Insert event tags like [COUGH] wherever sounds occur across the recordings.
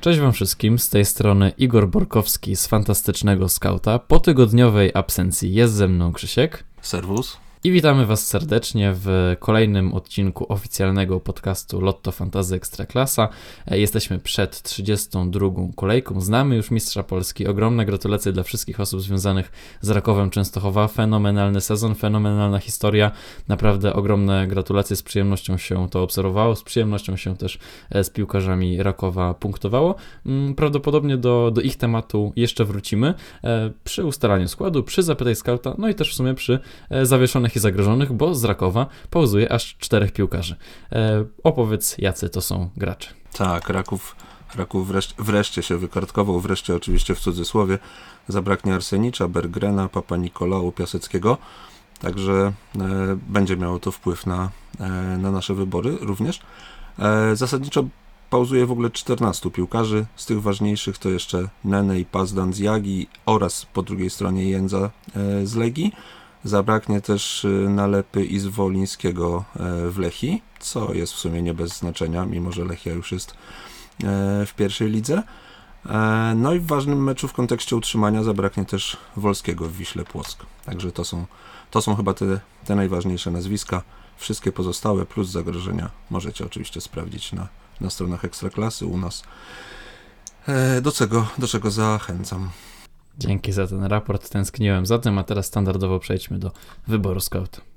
Cześć Wam wszystkim, z tej strony Igor Borkowski z Fantastycznego Skauta. Po tygodniowej absencji jest ze mną Krzysiek. Serwus. I witamy Was serdecznie w kolejnym odcinku oficjalnego podcastu Lotto Fantazy Ekstraklasa. E, jesteśmy przed 32. kolejką. Znamy już mistrza Polski. Ogromne gratulacje dla wszystkich osób związanych z Rakowem Częstochowa. Fenomenalny sezon, fenomenalna historia. Naprawdę ogromne gratulacje. Z przyjemnością się to obserwowało. Z przyjemnością się też e, z piłkarzami Rakowa punktowało. Mm, prawdopodobnie do, do ich tematu jeszcze wrócimy e, przy ustalaniu składu, przy zapytaj skauta, no i też w sumie przy zawieszonych i zagrożonych, bo z Rakowa pauzuje aż czterech piłkarzy. E, opowiedz, jacy to są gracze. Tak, Raków, Raków wreszcie, wreszcie się wykartkował, wreszcie oczywiście w cudzysłowie. Zabraknie Arsenicza, Bergrena, Papa Nikolału, Piaseckiego. Także e, będzie miało to wpływ na, e, na nasze wybory również. E, zasadniczo pauzuje w ogóle 14 piłkarzy. Z tych ważniejszych to jeszcze Nene i Pazdan z Jagi oraz po drugiej stronie Jędza e, z Legii. Zabraknie też y, nalepy Izwolińskiego e, w Lechi, co jest w sumie nie bez znaczenia, mimo że Lechia już jest e, w pierwszej lidze. E, no i w ważnym meczu w kontekście utrzymania zabraknie też Wolskiego w Wiśle Płock. Także to są, to są chyba te, te najważniejsze nazwiska. Wszystkie pozostałe plus zagrożenia możecie oczywiście sprawdzić na, na stronach Ekstraklasy u nas. Do czego, do czego zachęcam. Dzięki za ten raport, tęskniłem za tym, a teraz standardowo przejdźmy do wyboru scout.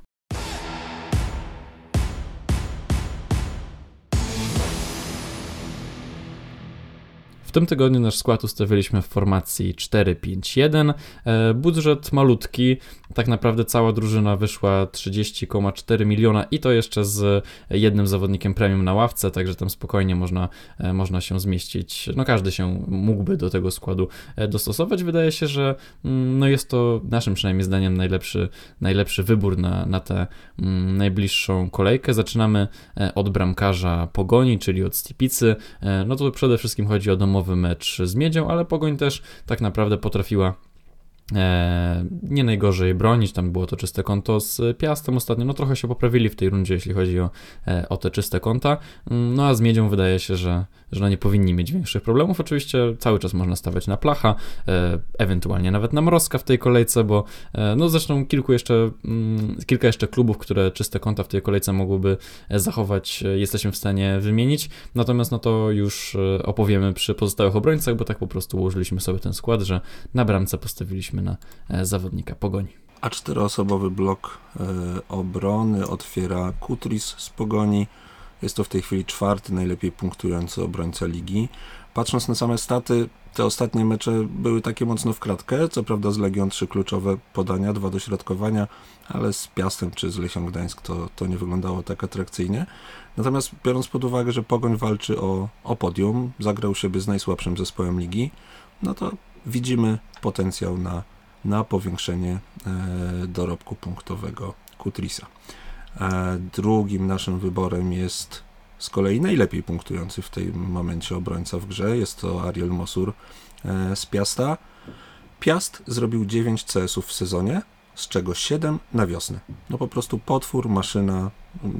Tym tygodniu nasz skład ustawiliśmy w formacji 4-5-1. E, budżet malutki, tak naprawdę cała drużyna wyszła 30,4 miliona i to jeszcze z jednym zawodnikiem premium na ławce, także tam spokojnie można, e, można się zmieścić. No każdy się mógłby do tego składu e, dostosować. Wydaje się, że mm, no jest to naszym przynajmniej zdaniem najlepszy, najlepszy wybór na, na tę mm, najbliższą kolejkę. Zaczynamy od bramkarza Pogoni, czyli od Stipicy. No to przede wszystkim chodzi o domowy mecz z Miedzią, ale Pogoń też tak naprawdę potrafiła E, nie najgorzej bronić, tam było to czyste konto z Piastem ostatnio, no trochę się poprawili w tej rundzie, jeśli chodzi o, e, o te czyste konta, mm, no a z Miedzią wydaje się, że, że no nie powinni mieć większych problemów, oczywiście cały czas można stawiać na Placha, e, ewentualnie nawet na Mrozka w tej kolejce, bo no zresztą kilku jeszcze, mm, kilka jeszcze klubów, które czyste konta w tej kolejce mogłyby zachować, jesteśmy w stanie wymienić, natomiast no to już opowiemy przy pozostałych obrońcach, bo tak po prostu ułożyliśmy sobie ten skład, że na bramce postawiliśmy na e, zawodnika Pogoni. A czteroosobowy blok e, obrony otwiera Kutris z Pogoni. Jest to w tej chwili czwarty najlepiej punktujący obrońca ligi. Patrząc na same staty, te ostatnie mecze były takie mocno w kratkę. Co prawda z Legią trzy kluczowe podania, dwa dośrodkowania, ale z Piastem czy z Lechią Gdańsk to, to nie wyglądało tak atrakcyjnie. Natomiast biorąc pod uwagę, że Pogoń walczy o, o podium, zagrał siebie z najsłabszym zespołem ligi, no to widzimy potencjał na, na powiększenie e, dorobku punktowego Kutrisa. E, drugim naszym wyborem jest z kolei najlepiej punktujący w tym momencie obrońca w grze. Jest to Ariel Mosur e, z Piasta. Piast zrobił 9 CS-ów w sezonie, z czego 7 na wiosnę. No po prostu potwór, maszyna,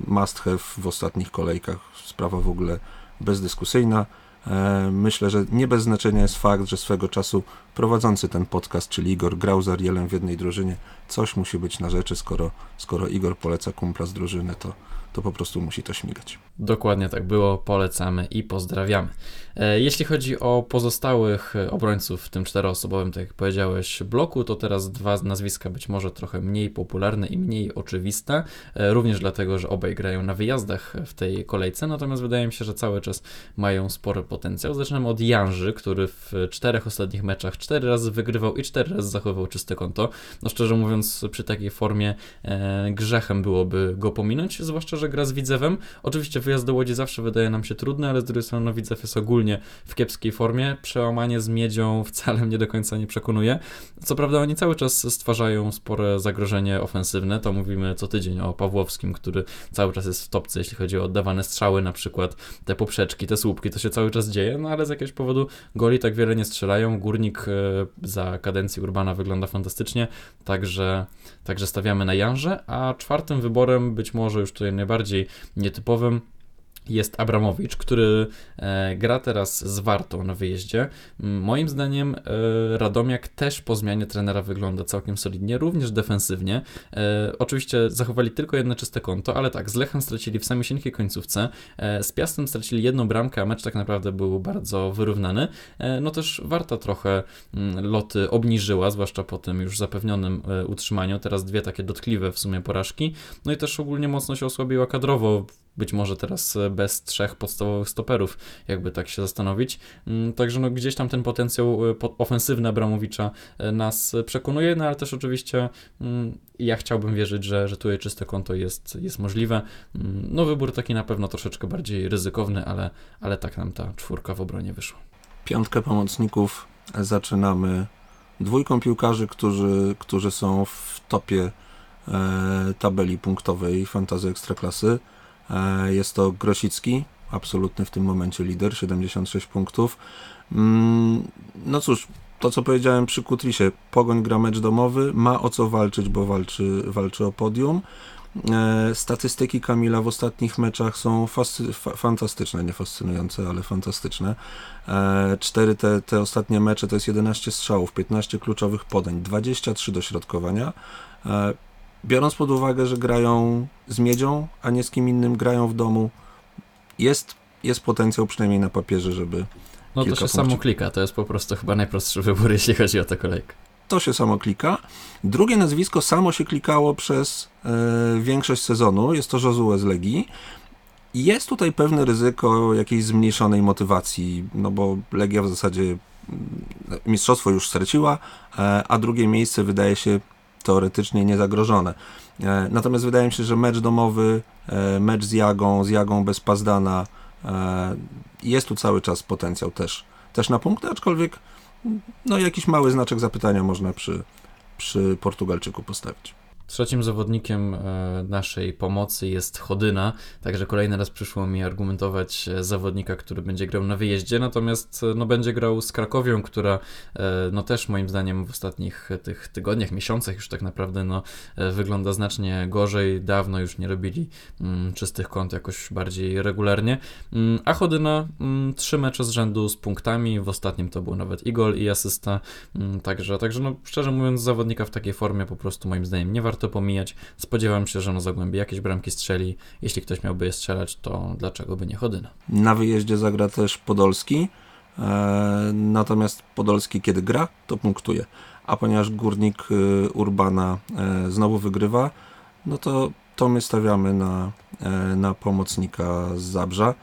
must have w ostatnich kolejkach. Sprawa w ogóle bezdyskusyjna. E, myślę, że nie bez znaczenia jest fakt, że swego czasu prowadzący ten podcast, czyli Igor, grał z Arielem w jednej drużynie. Coś musi być na rzeczy, skoro, skoro Igor poleca kumpla z drużyny, to, to po prostu musi to śmigać. Dokładnie tak było, polecamy i pozdrawiamy. E, jeśli chodzi o pozostałych obrońców w tym czteroosobowym, tak jak powiedziałeś, bloku, to teraz dwa nazwiska być może trochę mniej popularne i mniej oczywiste, e, również dlatego, że obaj grają na wyjazdach w tej kolejce, natomiast wydaje mi się, że cały czas mają spory potencjał. Zaczynamy od Janży, który w czterech ostatnich meczach cztery razy wygrywał i cztery razy zachowywał czyste konto. No szczerze mówiąc, przy takiej formie e, grzechem byłoby go pominąć, zwłaszcza, że gra z Widzewem. Oczywiście wyjazd do Łodzi zawsze wydaje nam się trudny, ale z drugiej strony no, Widzew jest ogólnie w kiepskiej formie. Przełamanie z Miedzią wcale mnie do końca nie przekonuje. Co prawda oni cały czas stwarzają spore zagrożenie ofensywne, to mówimy co tydzień o Pawłowskim, który cały czas jest w topce, jeśli chodzi o oddawane strzały na przykład, te poprzeczki, te słupki, to się cały czas dzieje, no ale z jakiegoś powodu goli tak wiele nie strzelają. Górnik e, za kadencji Urbana wygląda fantastycznie, także, także stawiamy na Janże, a czwartym wyborem, być może już tutaj najbardziej nietypowym, jest Abramowicz, który e, gra teraz z Wartą na wyjeździe. Moim zdaniem e, Radomiak też po zmianie trenera wygląda całkiem solidnie, również defensywnie. E, oczywiście zachowali tylko jedno czyste konto, ale tak, z Lechem stracili w samej końcówce, z Piastem stracili jedną bramkę, a mecz tak naprawdę był bardzo wyrównany. No też Warta trochę loty obniżyła, zwłaszcza po tym już zapewnionym utrzymaniu. Teraz dwie takie dotkliwe w sumie porażki. No i też ogólnie mocno się osłabiła kadrowo być może teraz e, bez trzech podstawowych stoperów, jakby tak się zastanowić. Mm, także no, gdzieś tam ten potencjał e, ofensywny Abramowicza e, nas przekonuje, no ale też oczywiście mm, ja chciałbym wierzyć, że, że tutaj czyste konto jest, jest możliwe. Mm, no wybór taki na pewno troszeczkę bardziej ryzykowny, ale, ale tak nam ta czwórka w obronie wyszła. Piątkę pomocników zaczynamy dwójką piłkarzy, którzy, którzy są w topie e, tabeli punktowej Fantazy Ekstraklasy. E, jest to Grosicki, absolutny w tym momencie lider, 76 punktów. Mm, no cóż, to co powiedziałem przy Kutrisie, Pogoń gra mecz domowy, ma o co walczyć, bo walczy, walczy o podium. E, statystyki Kamila w ostatnich meczach są fascy, fa, fantastyczne, nie fascynujące, ale fantastyczne. E, cztery te, te ostatnie mecze to jest 11 strzałów, 15 kluczowych podań, 23 dośrodkowania biorąc pod uwagę, że grają z miedzią, a nie z kim innym, grają w domu, jest, jest potencjał przynajmniej na papierze, żeby. No to się samo klika, to jest po prostu chyba najprostszy wybór, [LAUGHS] jeśli chodzi o tę kolejkę. To się samo klika. Drugie nazwisko samo się klikało przez e, większość sezonu. Jest to Josue z Legii. Jest tutaj pewne ryzyko jakiejś zmniejszonej motywacji, no bo Legia w zasadzie mm, mistrzostwo już straciła, e, a drugie miejsce wydaje się teoretycznie niezagrożone. E, natomiast wydaje mi się, że mecz domowy, e, mecz z Jagą, z Jagą bez Pazdana, e, jest tu cały czas potencjał też, też na punkty, aczkolwiek no, jakiś mały znaczek zapytania można przy, przy Portugalczyku postawić. Trzecim zawodnikiem e, naszej pomocy jest Chodyna, także kolejny raz przyszło mi argumentować e, zawodnika, który będzie grał na wyjeździe, natomiast e, no, będzie grał z Krakowią, która no też moim zdaniem w ostatnich tych tygodniach, miesiącach już tak naprawdę no, wygląda znacznie gorzej, dawno już nie robili mm, czystych kąt jakoś bardziej regularnie, mm, a Chodyna mm, trzy mecze z rzędu z punktami, w ostatnim to był nawet i gol i asysta, mm, także, także no szczerze mówiąc zawodnika w takiej formie po prostu moim zdaniem nie warto warto pomijać. Spodziewam się, że na Zagłębie jakieś bramki strzeli. Jeśli ktoś miałby je strzelać, to dlaczego by nie Chodyna? Na wyjeździe zagra też Podolski, e, natomiast Podolski kiedy gra, to punktuje. A ponieważ Górnik e, Urbana e, znowu wygrywa, no to, to my stawiamy na, e, na pomocnika z Zabrza.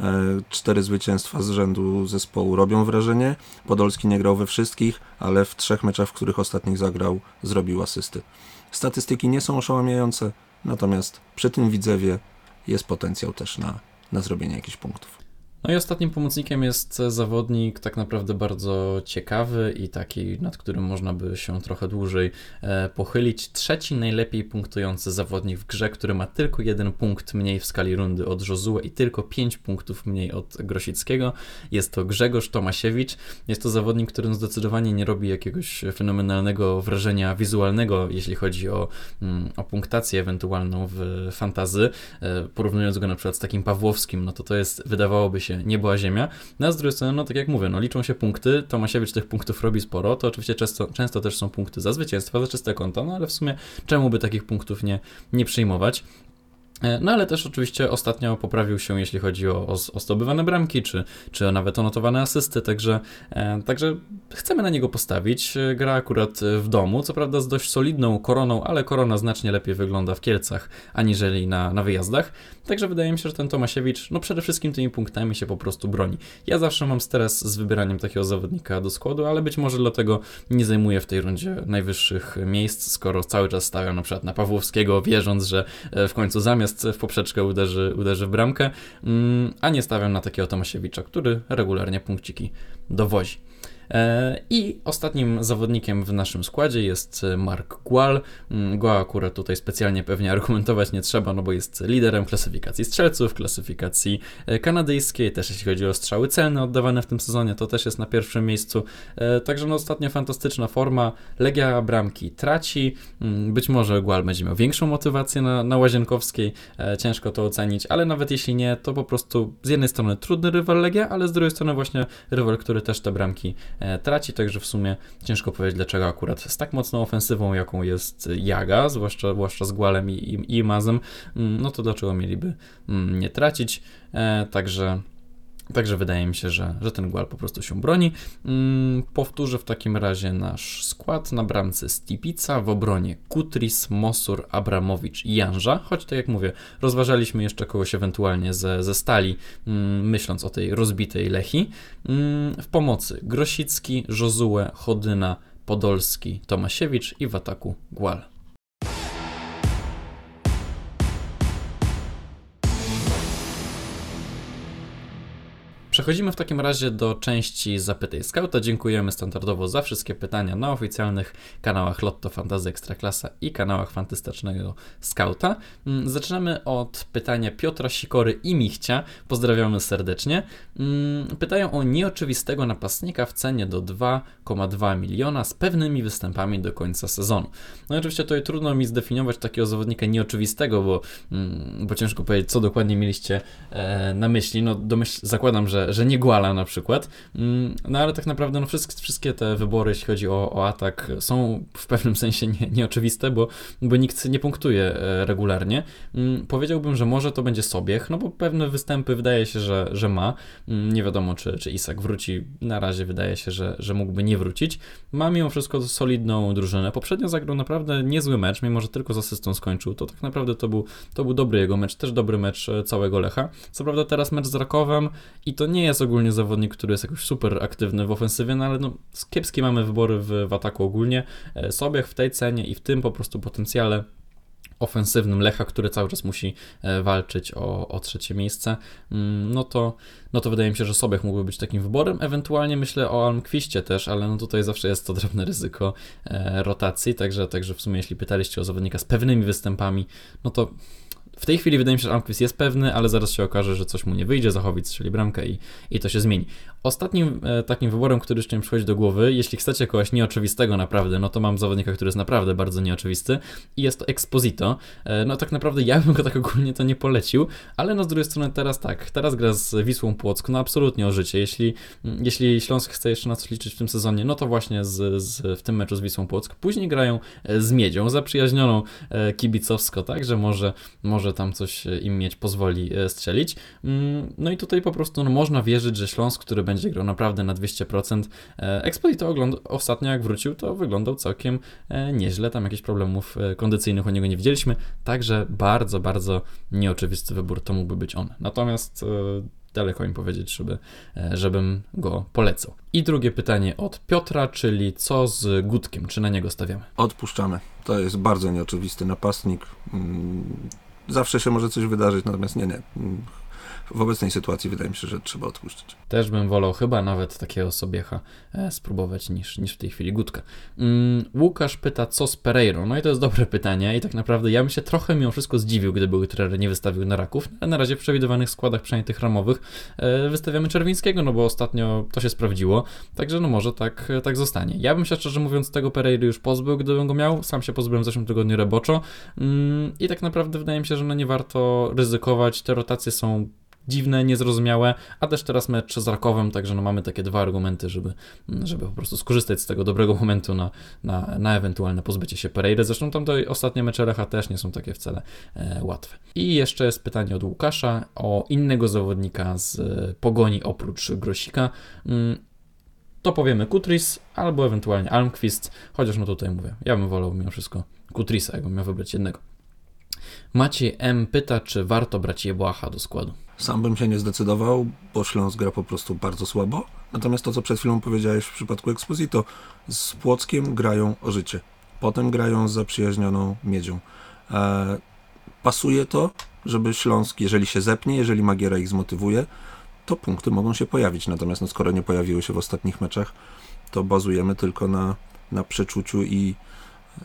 E, cztery zwycięstwa z rzędu zespołu robią wrażenie. Podolski nie grał we wszystkich, ale w trzech meczach, w których ostatnich zagrał, zrobił asysty. Statystyki nie są oszałamiające, natomiast przy tym widzewie jest potencjał też na, na zrobienie jakichś punktów. No i ostatnim pomocnikiem jest zawodnik tak naprawdę bardzo ciekawy i taki, nad którym można by się trochę dłużej e, pochylić. Trzeci najlepiej punktujący zawodnik w grze, który ma tylko jeden punkt mniej w skali rundy od Josue i tylko pięć punktów mniej od Grosickiego. Jest to Grzegorz Tomasiewicz. Jest to zawodnik, który zdecydowanie nie robi jakiegoś fenomenalnego wrażenia wizualnego, jeśli chodzi o, mm, o punktację ewentualną w fantazy. E, porównując go na przykład z takim Pawłowskim, no to to jest, wydawałoby się, się nie była ziemia. No a z drugiej strony, no tak jak mówię, no liczą się punkty, Tomasiewicz tych punktów robi sporo, to oczywiście często, często też są punkty za zwycięstwa, za czyste konto, no ale w sumie czemu by takich punktów nie, nie przyjmować? E, no ale też oczywiście ostatnio poprawił się, jeśli chodzi o, o, o zdobywane bramki, czy, czy nawet o notowane asysty, także, e, także chcemy na niego postawić. E, gra akurat w domu, co prawda z dość solidną koroną, ale korona znacznie lepiej wygląda w Kielcach, aniżeli na, na wyjazdach. Także wydaje mi się, że ten Tomasiewicz, no przede wszystkim tymi punktami się po prostu broni. Ja zawsze mam stres z wybieraniem takiego zawodnika do składu, ale być może dlatego nie zajmuję w tej rundzie najwyższych miejsc, skoro cały czas stawiam na przykład na Pawłowskiego, wierząc, że w końcu zamiast natomiast w poprzeczkę uderzy, uderzy w bramkę, mm, a nie stawiam na takiego Tomasiewicza, który regularnie punkciki dowozi. E, I ostatnim zawodnikiem w naszym składzie jest Mark Gual. Mm, Gual akurat tutaj specjalnie pewnie argumentować nie trzeba, no bo jest liderem klasyfikacji strzelców, klasyfikacji e, kanadyjskiej, też jeśli chodzi o strzały celne oddawane w tym sezonie, to też jest na pierwszym miejscu. E, także no ostatnio fantastyczna forma. Legia bramki traci. Mm, być może Gual będzie miał większą motywację na, na Łazienkowskiej, ciężko to ocenić, ale nawet jeśli nie, to po prostu z jednej strony trudny rywal Legia, ale z drugiej strony właśnie rywal, który też te bramki e, traci, także w sumie ciężko powiedzieć, dlaczego akurat z tak mocną ofensywą, jaką jest Jaga, zwłaszcza, zwłaszcza z Gualem i, i, i Mazem, mm, no to dlaczego mieliby mm, nie tracić, e, także Także wydaje mi się, że, że ten Gual po prostu się broni. Mm, powtórzę w takim razie nasz skład na bramce Stipica, w obronie Kutris, Mosur, Abramowicz i Janża, choć tak jak mówię, rozważaliśmy jeszcze kogoś ewentualnie ze, ze stali, mm, myśląc o tej rozbitej Lechi. Mm, w pomocy Grosicki, Jozue, Chodyna, Podolski, Tomasiewicz i w ataku Gual. Przechodzimy w takim razie do części Zapytaj Skauta. Dziękujemy standardowo za wszystkie pytania na oficjalnych kanałach Lotto Fantasy Ekstraklasa i kanałach Fantastycznego Skauta. Mm, zaczynamy od pytania Piotra Sikory i Michcia. Pozdrawiamy serdecznie. Mm, pytają o nieoczywistego napastnika w cenie do 2,2 miliona z pewnymi występami do końca sezonu. No i oczywiście tutaj trudno mi zdefiniować takiego zawodnika nieoczywistego, bo, mm, bo ciężko powiedzieć, co dokładnie mieliście e, na myśli. No domyśl, zakładam, że że, nie Guala na przykład. Mm, no ale tak naprawdę no, wszystkie, wszystkie te wybory, jeśli chodzi o, o atak, są w pewnym [LAUGHS] sensie nie, nieoczywiste, bo, bo nikt nie punktuje e, regularnie. Mm, powiedziałbym, że może to będzie Sobiech, no bo pewne występy wydaje się, że, że ma. Mm, nie wiadomo, czy, czy Isak wróci. Na razie wydaje się, że, że mógłby nie wrócić. Ma mimo wszystko solidną drużynę. Poprzednio zagrał naprawdę niezły mecz, mimo że tylko z asystą skończył. To tak naprawdę to był, to był dobry jego mecz, też dobry mecz e, całego Lecha. Co prawda teraz mecz z Rakowem i to nie nie jest ogólnie zawodnik, który jest jakoś super aktywny w ofensywie, no ale no, kiepskie mamy wybory w, w ataku ogólnie. E, Sobiech w tej cenie i w tym po prostu potencjale ofensywnym Lecha, który cały czas musi e, walczyć o, o trzecie miejsce, mm, no to, no to wydaje mi się, że Sobiech mógłby być takim wyborem. Ewentualnie myślę o Almquiście też, ale no tutaj zawsze jest to drobne ryzyko e, rotacji, także, także w sumie jeśli pytaliście o zawodnika z pewnymi występami, no to w tej chwili wydaje mi się, że Almquist jest pewny, ale zaraz się okaże, że coś mu nie wyjdzie, Zachowic strzeli bramkę i, i to się zmieni. Ostatnim e, takim wyborem, który jeszcze mi przychodzi do głowy, jeśli chcecie kogoś nieoczywistego naprawdę, no to mam zawodnika, który jest naprawdę bardzo nieoczywisty i jest to Exposito. E, no tak naprawdę ja bym go tak ogólnie to nie polecił, ale no z drugiej strony teraz tak, teraz gra z Wisłą Płock, no absolutnie o życie. Jeśli, jeśli Śląsk chce jeszcze na coś liczyć w tym sezonie, no to właśnie z, z, w tym meczu z Wisłą Płock. Później grają e, z Miedzią, zaprzyjaźnioną e, kibicowsko, tak, że może, może tam coś im mieć pozwoli strzelić. Mm, no i tutaj po prostu no, można wierzyć, że Śląsk, który będzie grał naprawdę na 200%. E, Exposito ogląd- ostatnio jak wrócił, to wyglądał całkiem e, nieźle, tam jakichś problemów e, kondycyjnych u niego nie widzieliśmy, także bardzo, bardzo nieoczywisty wybór to mógłby być on. Natomiast daleko im powiedzieć, żeby, żebym go polecał. I drugie pytanie od Piotra, czyli co z Gutkiem? Czy na niego stawiamy? Odpuszczamy. To jest bardzo nieoczywisty napastnik. Mm, zawsze się może coś wydarzyć, natomiast nie, nie. W obecnej sytuacji wydaje mi się, że trzeba odpuścić. Też bym wolał chyba nawet takiego Sobiecha e, spróbować niż, niż w tej chwili Gutka. Mm, Łukasz pyta, co z Pereirą? No i to jest dobre pytanie i tak naprawdę ja bym się trochę mimo wszystko zdziwił, gdyby trener nie wystawił na raków. Na razie w przewidywanych składach, przynajmniej tych ramowych, e, wystawiamy Czerwińskiego, no bo ostatnio to się sprawdziło, także no może tak, tak zostanie. Ja bym się szczerze mówiąc tego Pereiry już pozbył, gdybym go miał. Sam się pozbyłem w zeszłym tygodniu roboczo mm, i tak naprawdę wydaje mi się, że no nie warto ryzykować. Te rotacje są dziwne, niezrozumiałe, a też teraz mecz z Rakowem, także no mamy takie dwa argumenty, żeby, żeby po prostu skorzystać z tego dobrego momentu na, na, na ewentualne pozbycie się Pereira. Zresztą tam to ostatnie mecze Lecha też nie są takie wcale e, łatwe. I jeszcze jest pytanie od Łukasza o innego zawodnika z e, Pogoni oprócz Grosika. Mm, to powiemy Kutris albo ewentualnie Almquist, chociaż no tutaj mówię, ja bym wolał mimo wszystko Kutrisa, jakbym miał wybrać jednego. Maciej M. pyta, czy warto brać Jebłacha do składu. Sam bym się nie zdecydował, bo Śląsk gra po prostu bardzo słabo. Natomiast to, co przed chwilą powiedziałeś w przypadku Exposito, z Płockiem grają o życie. Potem grają z zaprzyjaźnioną Miedzią. E, pasuje to, żeby Śląsk, jeżeli się zepnie, jeżeli Magiera ich zmotywuje, to punkty mogą się pojawić. Natomiast no, skoro nie pojawiły się w ostatnich meczach, to bazujemy tylko na, na przeczuciu i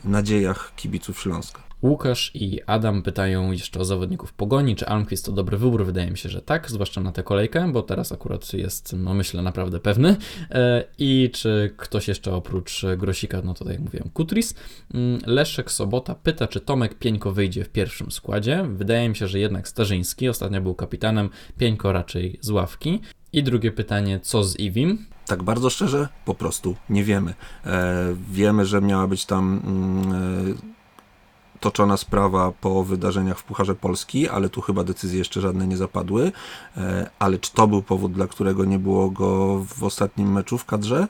nadziejach kibiców Śląska. Łukasz i Adam pytają jeszcze o zawodników Pogoni, czy Almquist to dobry wybór? Wydaje mi się, że tak, zwłaszcza na tę kolejkę, bo teraz akurat jest, no myślę, naprawdę pewny. E, I czy ktoś jeszcze oprócz Grosika, no to tak jak mówiłem, Kutris. Mm, Leszek Sobota pyta, czy Tomek Pieńko wyjdzie w pierwszym składzie. Wydaje mi się, że jednak Starzyński, ostatnio był kapitanem, Pieńko raczej z ławki. I drugie pytanie, co z Iwim? Tak bardzo szczerze, po prostu nie wiemy. E, wiemy, że miała być tam mm, e, toczona sprawa po wydarzeniach w Pucharze Polski, ale tu chyba decyzje jeszcze żadne nie zapadły. E, ale czy to był powód, dla którego nie było go w ostatnim meczu w kadrze?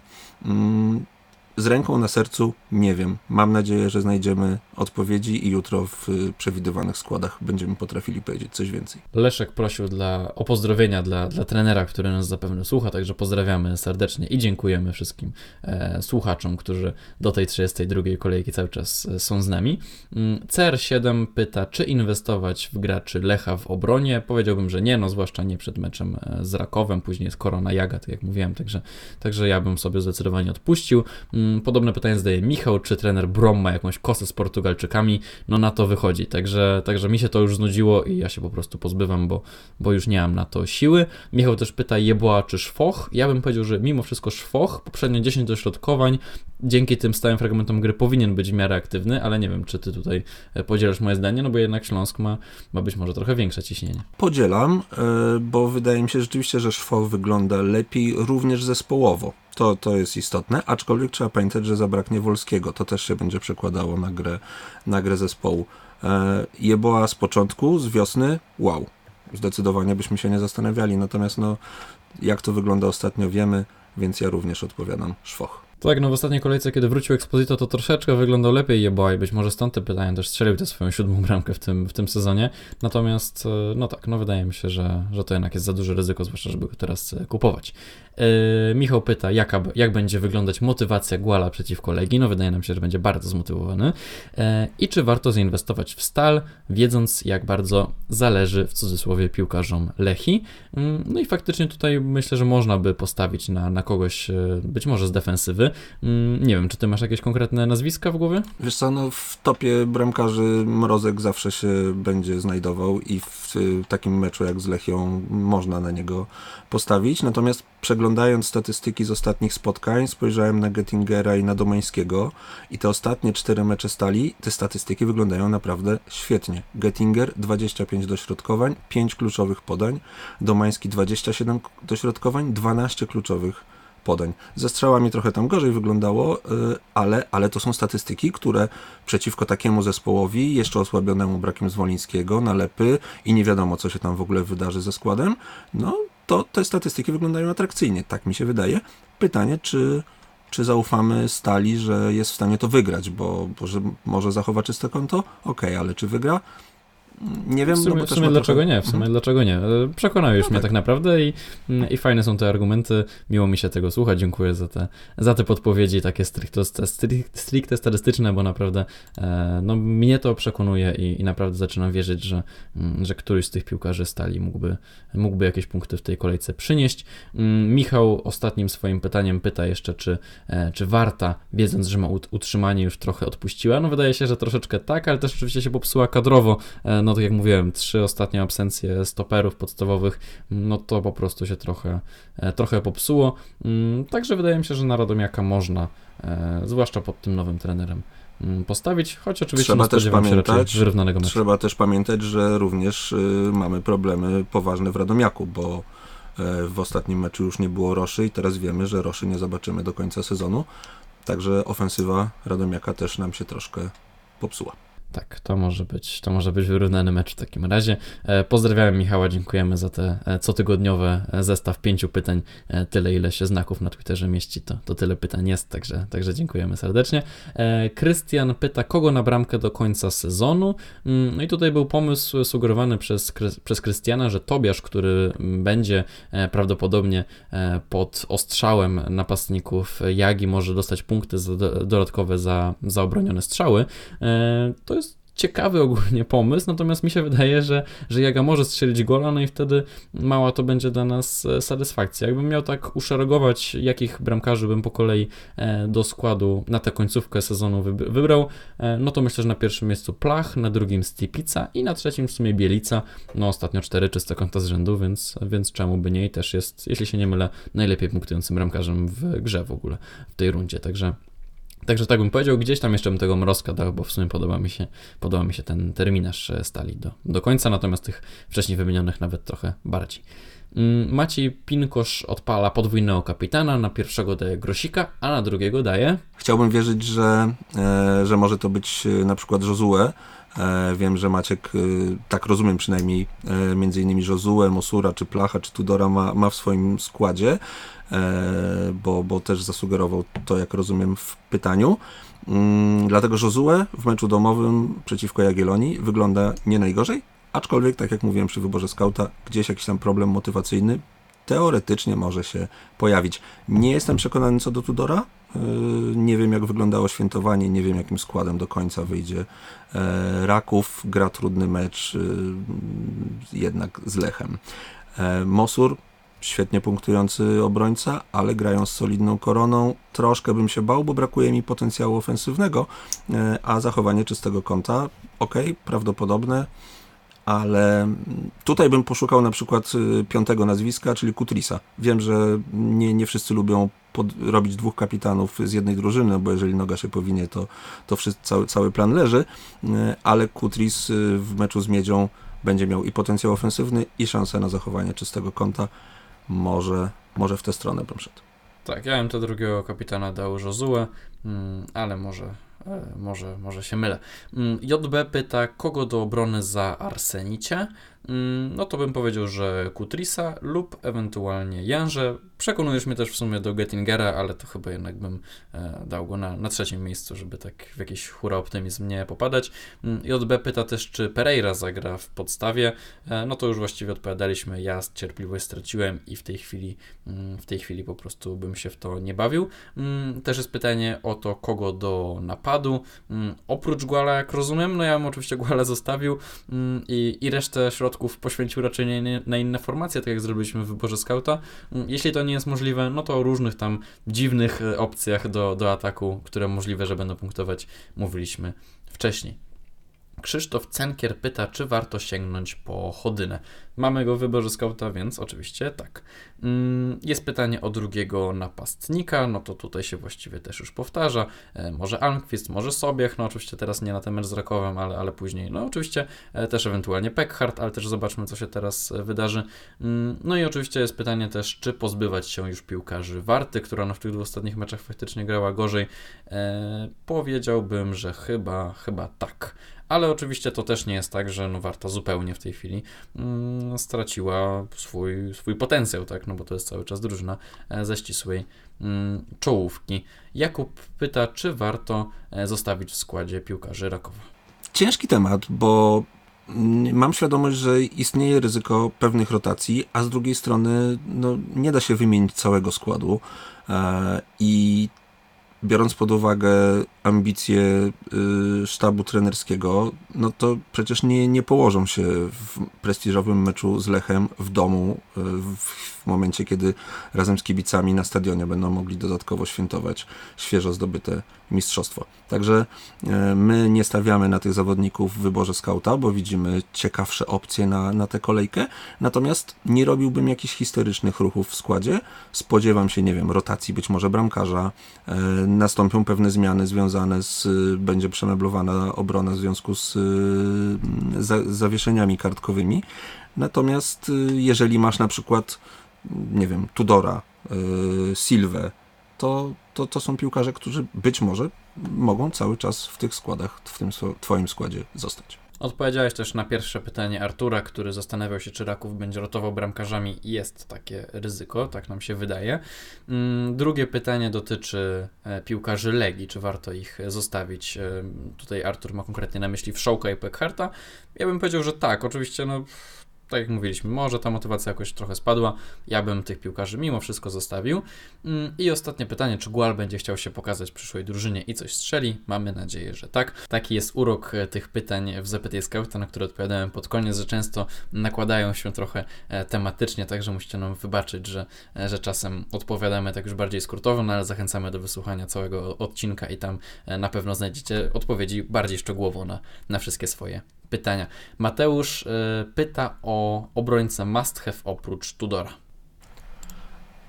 Mm, z ręką na sercu nie wiem. Mam nadzieję, że znajdziemy odpowiedzi i jutro w przewidywanych składach będziemy potrafili powiedzieć coś więcej. Leszek prosił dla, o pozdrowienia dla, dla trenera, który nas zapewne słucha, także pozdrawiamy serdecznie i dziękujemy wszystkim e, słuchaczom, którzy do tej 32 kolejki cały czas e, są z nami. Mm, CR7 pyta, czy inwestować w graczy Lecha w obronie. Powiedziałbym, że nie, no zwłaszcza nie przed meczem e, z Rakowem, później jest Korona Jaga, tak jak mówiłem, także, także ja bym sobie zdecydowanie odpuścił. Mm, podobne pytanie zadaje Michał, czy trener Brom ma jakąś kosę z Portugalczykami? No na to wychodzi, także, także mi się to już znudziło i ja się po prostu pozbywam, bo, bo już nie mam na to siły. Michał też pyta, Jeboa czy Szwoch? Ja bym powiedział, że mimo wszystko Szwoch, poprzednio 10 dośrodkowań, dzięki tym stałym fragmentom gry powinien być w miarę aktywny, ale nie wiem, czy ty tutaj e, podzielasz moje zdanie, no bo jednak Śląsk ma, ma być może trochę większe ciśnienie. Podzielam, e, bo wydaje mi się rzeczywiście, że Szwoch wygląda lepiej również zespołowo. To, to jest istotne, aczkolwiek trzeba pamiętać, że zabraknie Wolskiego. To też się będzie przekładało na grę, na grę zespołu. E, Jeboa z początku, z wiosny, wow. Zdecydowanie byśmy się nie zastanawiali. Natomiast no, jak to wygląda ostatnio wiemy, więc ja również odpowiadam szwoch. Tak, no w ostatniej kolejce, kiedy wrócił Exposito, to troszeczkę wyglądał lepiej Jeboa i być może stąd te pytania też strzelił tę swoją siódmą bramkę w tym, w tym sezonie. Natomiast, e, no tak, no wydaje mi się, że, że to jednak jest za duże ryzyko, zwłaszcza żeby go teraz e, kupować. Yy, Michał pyta, jaka, jak będzie wyglądać motywacja Guala przeciwko Legii. No wydaje nam się, że będzie bardzo zmotywowany. Yy, I czy warto zainwestować w stal, wiedząc jak bardzo zależy w cudzysłowie piłkarzom Lechi. Yy, no i faktycznie tutaj myślę, że można by postawić na, na kogoś być może z defensywy. Nie wiem, czy ty masz jakieś konkretne nazwiska w głowie? Wiesz co, no w topie bramkarzy Mrozek zawsze się będzie znajdował i w takim meczu jak z Lechią można na niego postawić. Natomiast przeglądając statystyki z ostatnich spotkań, spojrzałem na Gettingera i na Domańskiego i te ostatnie cztery mecze stali, te statystyki wyglądają naprawdę świetnie. Gettinger 25 dośrodkowań, 5 kluczowych podań, Domański 27 dośrodkowań, 12 kluczowych podań. Ze strzałami trochę tam gorzej wyglądało, y, ale, ale to są statystyki, które przeciwko takiemu zespołowi, jeszcze osłabionemu brakiem Zwolińskiego, nalepy i nie wiadomo, co się tam w ogóle wydarzy ze składem, no to te statystyki wyglądają atrakcyjnie, tak mi się wydaje. Pytanie, czy, czy zaufamy Stali, że jest w stanie to wygrać, bo, bo że może zachowa czyste konto? Okej, okay, ale czy wygra? Nie wiem, w sumie, no w sumie dlaczego trochę... nie, w sumie mhm. dlaczego nie. E, przekonałeś no mnie tak. tak naprawdę i, mm, i fajne są te argumenty, miło mi się tego słuchać, dziękuję za te, za te podpowiedzi takie stricte, stricte statystyczne, bo naprawdę e, no, mnie to przekonuje i, i naprawdę zaczynam wierzyć, że, mm, że któryś z tych piłkarzy stali mógłby, mógłby jakieś punkty w tej kolejce przynieść. Mm, Michał ostatnim swoim pytaniem pyta jeszcze, czy, e, czy Warta, wiedząc, że ma utrzymanie, już trochę odpuściła. No wydaje się, że troszeczkę tak, ale też oczywiście się popsuła kadrowo no tak jak mówiłem, trzy ostatnie absencje stoperów podstawowych, no to po prostu się trochę, e, trochę popsuło. Mm, także wydaje mi się, że na Radomiaka można, e, zwłaszcza pod tym nowym trenerem, mm, postawić, choć oczywiście trzeba też pamiętać, wyrównanego meczu. Trzeba też pamiętać, że również y, mamy problemy poważne w Radomiaku, bo e, w ostatnim meczu już nie było Roszy i teraz wiemy, że Roszy nie zobaczymy do końca sezonu, także ofensywa Radomiaka też nam się troszkę popsuła. Tak, to może być, to może być wyrównany mecz w takim razie. E, pozdrawiam Michała, dziękujemy za te e, cotygodniowe e, zestaw pięciu pytań. Tyle, ile się znaków na Twitterze mieści, to, to tyle pytań jest, także, także dziękujemy serdecznie. Krystian pyta, kogo na bramkę do końca sezonu? Mm, no i tutaj był pomysł sugerowany przez, przez Krystiana, że Tobiasz, który będzie prawdopodobnie pod ostrzałem napastników Jagi, może dostać punkty dodatkowe za, za obronione strzały. To jest ciekawy ogólnie pomysł, natomiast mi się wydaje, że, że Jaga może strzelić gola, no i wtedy mała to będzie dla nas e, satysfakcja. Jakbym miał tak uszeregować, jakich bramkarzy bym po kolei e, do składu na tę końcówkę sezonu wybrał, e, no to myślę, że na pierwszym miejscu Plach, na drugim Stipica i na trzecim w sumie Bielica. No ostatnio cztery czyste konta z rzędu, więc, więc czemu by nie i też jest, jeśli się nie mylę, najlepiej punktującym bramkarzem w grze w ogóle w tej rundzie, także Także tak bym powiedział, gdzieś tam jeszcze bym tego mrozka dał, bo w sumie podoba mi się, podoba mi się ten terminarz e, stali do, do końca, natomiast tych wcześniej wymienionych nawet trochę bardziej. Mm, Maciej Pinkosz odpala podwójnego kapitana, na pierwszego daje Grosika, a na drugiego daje... Chciałbym wierzyć, że, e, że może to być e, na przykład Josue. Wiem, że Maciek, tak rozumiem przynajmniej, między innymi Josue, Mosura, czy Placha, czy Tudora ma, ma w swoim składzie. E, bo, bo też zasugerował to, jak rozumiem, w pytaniu. Mm, dlatego Josue w meczu domowym przeciwko Jagiellonii wygląda nie najgorzej, aczkolwiek, tak jak mówiłem przy wyborze skauta, gdzieś jakiś tam problem motywacyjny teoretycznie może się pojawić. Nie jestem przekonany co do Tudora. E, nie wiem, jak wyglądało świętowanie, nie wiem, jakim składem do końca wyjdzie e, Raków. Gra trudny mecz, jednak z Lechem. Mosur świetnie punktujący obrońca, ale grają z solidną koroną. Troszkę bym się bał, bo brakuje mi potencjału ofensywnego, e, a zachowanie czystego kąta, ok, prawdopodobne, ale tutaj bym poszukał na przykład y, piątego nazwiska, czyli Kutrisa. Wiem, że nie, nie wszyscy lubią pod, robić dwóch kapitanów z jednej drużyny, bo jeżeli noga się powinie, to, to wszyscy, cały, cały plan leży, e, ale Kutris w meczu z Miedzią będzie miał i potencjał ofensywny, i szansę na zachowanie czystego kąta może, może w tę stronę bym szedł. Tak, ja bym to drugiego kapitana dał Josue, mm, ale może, e, może, może się mylę. Mm, JB pyta, kogo do obrony za Arsenicie? Mm, no to bym powiedział, że Kutrisa lub ewentualnie Janże. Przekonujesz mnie też w sumie do Gettingera, ale to chyba jednak bym e, dał go na, na trzecim miejscu, żeby tak w jakiś hura optymizm nie popadać. Mm, JB pyta też, czy Pereira zagra w podstawie. E, no to już właściwie odpowiadaliśmy. Ja cierpliwość straciłem i w tej chwili, mm, w tej chwili po prostu bym się w to nie bawił. Też jest pytanie o to, kogo do napadu. Oprócz Guala, jak rozumiem, no ja bym oczywiście Guala zostawił i, i resztę środków środków poświęcił raczej na inne formacje, tak jak zrobiliśmy w wyborze skauta. Mm, jeśli to nie jest możliwe, no to o różnych tam dziwnych e, opcjach do, do ataku, które możliwe, że będą punktować, mówiliśmy wcześniej. Krzysztof Cenkier pyta, czy warto sięgnąć po Chodynę. Mamy go w wyborze skauta, więc oczywiście tak. Mm, jest pytanie o drugiego napastnika, no to tutaj się właściwie też już powtarza. E, może Almqvist, może Sobiech, no oczywiście teraz nie na ten mecz z Rakowem, ale, ale później, no oczywiście e, też ewentualnie Peckhardt, ale też zobaczmy, co się teraz e, wydarzy. Mm, no i oczywiście jest pytanie też, czy pozbywać się już piłkarzy Warty, która no w tych dwóch ostatnich meczach faktycznie grała gorzej. powiedziałbym, że chyba, chyba tak. Ale oczywiście to też nie jest tak, że no Warta zupełnie w tej chwili mm, straciła swój, swój potencjał, tak? No bo to jest cały czas drużyna e, ze ścisłej mm, czołówki. Jakub pyta, czy warto e, zostawić w składzie piłkarzy Rakowa? Ciężki temat, bo mm, mam świadomość, że istnieje ryzyko pewnych rotacji, a z drugiej strony no, nie da się wymienić całego składu. E, I biorąc pod uwagę ambicje y, sztabu trenerskiego, no to przecież nie, nie położą się w prestiżowym meczu z Lechem w domu y, w momencie, kiedy razem z kibicami na stadionie będą mogli dodatkowo świętować świeżo zdobyte mistrzostwo. Także y, my nie stawiamy na tych zawodników w wyborze skauta, bo widzimy ciekawsze opcje na, na tę kolejkę, natomiast nie robiłbym jakichś historycznych ruchów w składzie. Spodziewam się, nie wiem, rotacji być może bramkarza, nastąpią pewne zmiany związane z, będzie przemeblowana obrona w związku z, z zawieszeniami kartkowymi. Natomiast y, jeżeli masz na przykład, nie wiem, Tudora, y, Silwę, to, to, to są piłkarze, którzy być może mogą cały czas w tych składach, w tym twoim składzie zostać. Odpowiedziałeś też na pierwsze pytanie Artura, który zastanawiał się, czy Raków będzie rotował bramkarzami. Jest takie ryzyko, tak nam się wydaje. Mm, drugie pytanie dotyczy e, piłkarzy Legii, czy warto ich zostawić. E, tutaj Artur ma konkretnie na myśli Wszołka i Pekharta. Ja bym powiedział, że tak. Oczywiście no, tak jak mówiliśmy, może ta motywacja jakoś trochę spadła. Ja bym tych piłkarzy mimo wszystko zostawił. Mm, I ostatnie pytanie, czy Gual będzie chciał się pokazać przyszłej drużynie i coś strzeli? Mamy nadzieję, że tak. Taki jest urok e, tych pytań w ZPT Scouta, na które odpowiadałem pod koniec, że często nakładają się trochę e, tematycznie, także musicie nam wybaczyć, że, e, że czasem odpowiadamy tak już bardziej skrótowo, no ale zachęcamy do wysłuchania całego odcinka i tam na pewno znajdziecie odpowiedzi bardziej szczegółowo na, na wszystkie swoje pytania. Mateusz y, pyta o obrońcę must have oprócz Tudora.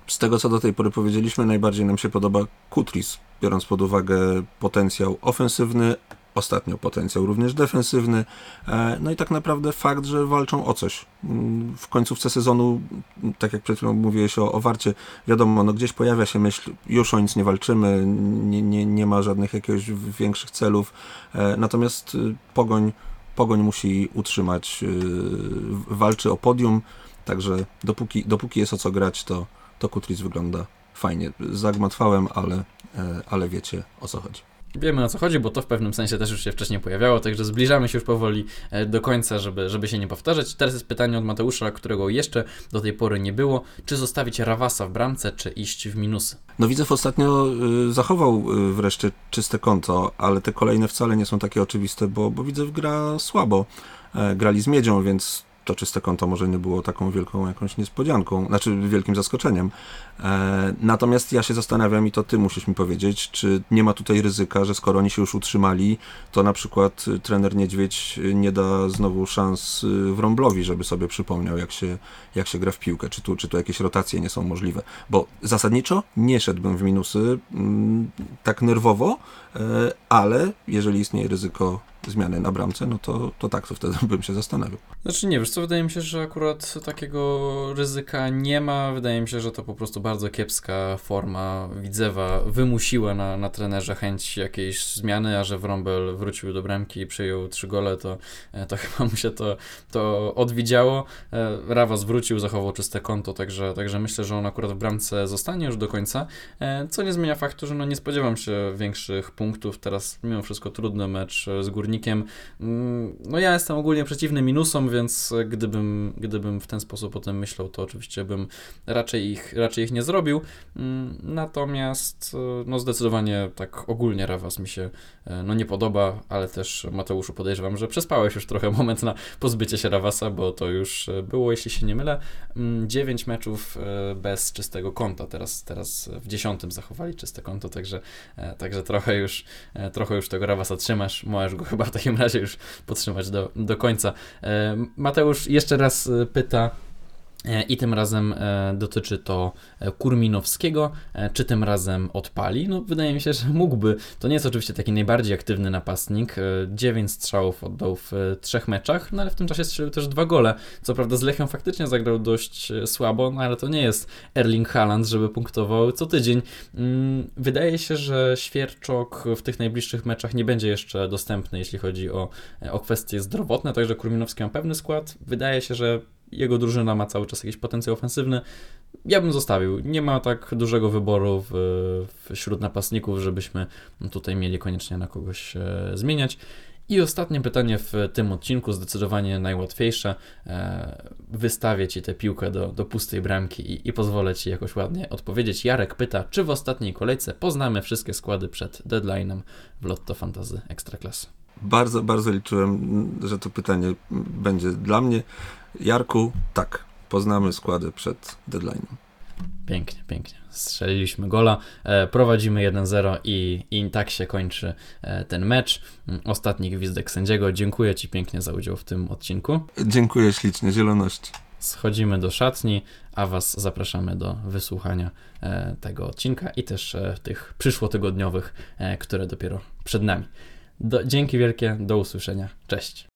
Z tego, co do tej pory powiedzieliśmy, najbardziej nam się podoba Kutris, biorąc pod uwagę potencjał ofensywny, ostatnio potencjał również defensywny, e, no i tak naprawdę fakt, że walczą o coś. Mm, w końcówce sezonu, tak jak przed chwilą mówiłeś o, o Warcie, wiadomo, no gdzieś pojawia się myśl, już o nic nie walczymy, nie, nie, nie ma żadnych jakiegoś większych celów, e, natomiast y, Pogoń Pogoń musi utrzymać, yy, walczy o podium, także dopóki, dopóki jest o co grać, to, to Kutris wygląda fajnie. Zagmatwałem, ale, e, ale wiecie o co chodzi. Wiemy o co chodzi, bo to w pewnym sensie też już się wcześniej pojawiało, także zbliżamy się już powoli e, do końca, żeby, żeby się nie powtarzać. Teraz jest pytanie od Mateusza, którego jeszcze do tej pory nie było. Czy zostawić Rawasa w bramce, czy iść w minusy? No Widzew ostatnio y, zachował y, wreszcie czyste konto, ale te kolejne wcale nie są takie oczywiste, bo, bo Widzew gra słabo. E, grali z Miedzią, więc to czyste konto może nie było taką wielką jakąś niespodzianką, znaczy wielkim zaskoczeniem. E, natomiast ja się zastanawiam i to ty musisz mi powiedzieć, czy nie ma tutaj ryzyka, że skoro oni się już utrzymali, to na przykład trener Niedźwiedź nie da znowu szans y, Wrąblowi, żeby sobie przypomniał, jak się, jak się gra w piłkę, czy tu, czy tu jakieś rotacje nie są możliwe. Bo zasadniczo nie szedłbym w minusy mm, tak nerwowo, e, ale jeżeli istnieje ryzyko zmiany na bramce, no to, to tak, to wtedy bym się zastanawiał. Znaczy nie, wiesz co, wydaje mi się, że akurat takiego ryzyka nie ma. Wydaje mi się, że to po prostu bardzo kiepska forma Widzewa wymusiła na, na trenerze chęć jakiejś zmiany, a że Wrąbel wrócił do bramki i przyjął trzy gole, to, e, to [LAUGHS] chyba mu się to, to odwidziało. E, Rawas wrócił, zachował czyste konto, także, także myślę, że on akurat w bramce zostanie już do końca, e, co nie zmienia faktu, że no nie spodziewam się większych punktów. Teraz mimo wszystko trudny mecz z Górnikiem. Mm, no ja jestem ogólnie przeciwny minusom, więc gdybym, gdybym w ten sposób o tym myślał, to oczywiście bym raczej ich, raczej ich zrobił. Mm, natomiast e, no zdecydowanie tak ogólnie Rawas mi się e, no nie podoba, ale też Mateuszu podejrzewam, że przespałeś już trochę [LAUGHS] moment na pozbycie się Rawasa, bo to już e, było, jeśli się nie mylę, 9 mm, meczów bez czystego konta. Teraz, teraz w dziesiątym zachowali czyste konto, także, także trochę już trochę już tego Rawasa trzymasz. Możesz go chyba w takim razie już podtrzymać do, do końca. Mateusz jeszcze raz pyta, I tym razem e, dotyczy to e, Kurminowskiego. Czy tym razem odpali? No, wydaje mi się, że [LAUGHS] mógłby. To nie jest oczywiście taki najbardziej aktywny napastnik. 9 strzałów oddał w trzech meczach, no ale w tym czasie strzelił też dwa gole. Co prawda z Lechią faktycznie zagrał dość słabo, no ale to nie jest Erling Haaland, żeby punktował co tydzień. Mm, wydaje się, że Świerczok w tych najbliższych meczach nie będzie jeszcze dostępny, jeśli chodzi o, o kwestie zdrowotne, także Kurminowski ma pewny skład. Wydaje się, że jego drużyna ma cały czas jakiś potencjał ofensywny. Ja bym zostawił. Nie ma tak dużego wyboru w, wśród napastników, żebyśmy tutaj mieli koniecznie na kogoś e, zmieniać. I ostatnie pytanie w tym odcinku, zdecydowanie najłatwiejsze. E, wystawię Ci tę piłkę do, do pustej bramki i, i pozwolę Ci jakoś ładnie odpowiedzieć. Jarek pyta, czy w ostatniej kolejce poznamy wszystkie składy przed deadline'em w Lotto Fantazy Ekstraklasy? Bardzo, bardzo liczyłem, że to pytanie będzie dla mnie. Jarku, tak, poznamy składy przed deadline'em. Pięknie, pięknie. Strzeliliśmy gola, e, prowadzimy 1-0 i, i tak się kończy e, ten mecz. Mm, ostatni gwizdek sędziego. Dziękuję Ci pięknie za udział w tym odcinku. Dziękuję ślicznie, zieloności. Schodzimy do szatni, a Was zapraszamy do wysłuchania e, tego odcinka i też tych przyszłotygodniowych, które dopiero przed nami. Do, dzięki wielkie, do usłyszenia. Cześć.